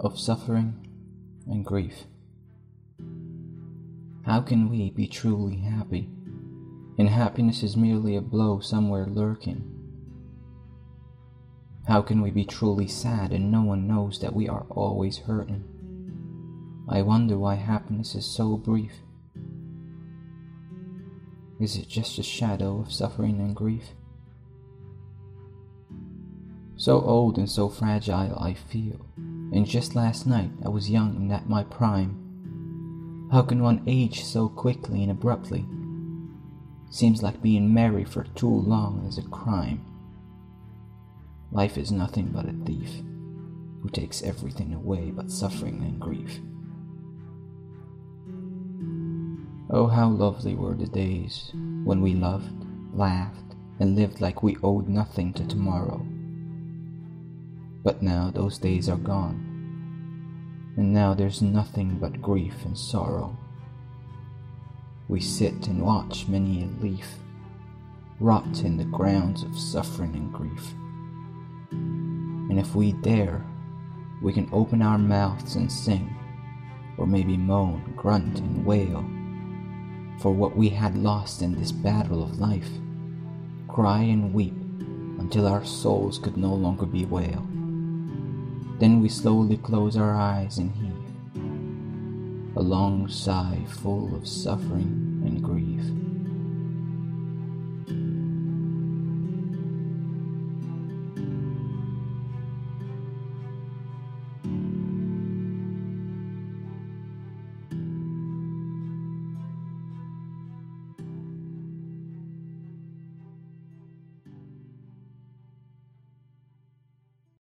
of suffering and grief. How can we be truly happy? And happiness is merely a blow somewhere lurking. How can we be truly sad and no one knows that we are always hurting? I wonder why happiness is so brief. Is it just a shadow of suffering and grief? So old and so fragile I feel, and just last night I was young and at my prime. How can one age so quickly and abruptly? Seems like being merry for too long is a crime. Life is nothing but a thief who takes everything away but suffering and grief. Oh, how lovely were the days when we loved, laughed, and lived like we owed nothing to tomorrow. But now those days are gone, and now there's nothing but grief and sorrow. We sit and watch many a leaf rot in the grounds of suffering and grief. And if we dare, we can open our mouths and sing, or maybe moan, grunt, and wail for what we had lost in this battle of life, cry and weep until our souls could no longer bewail. Then we slowly close our eyes and heave a long sigh full of suffering and grief.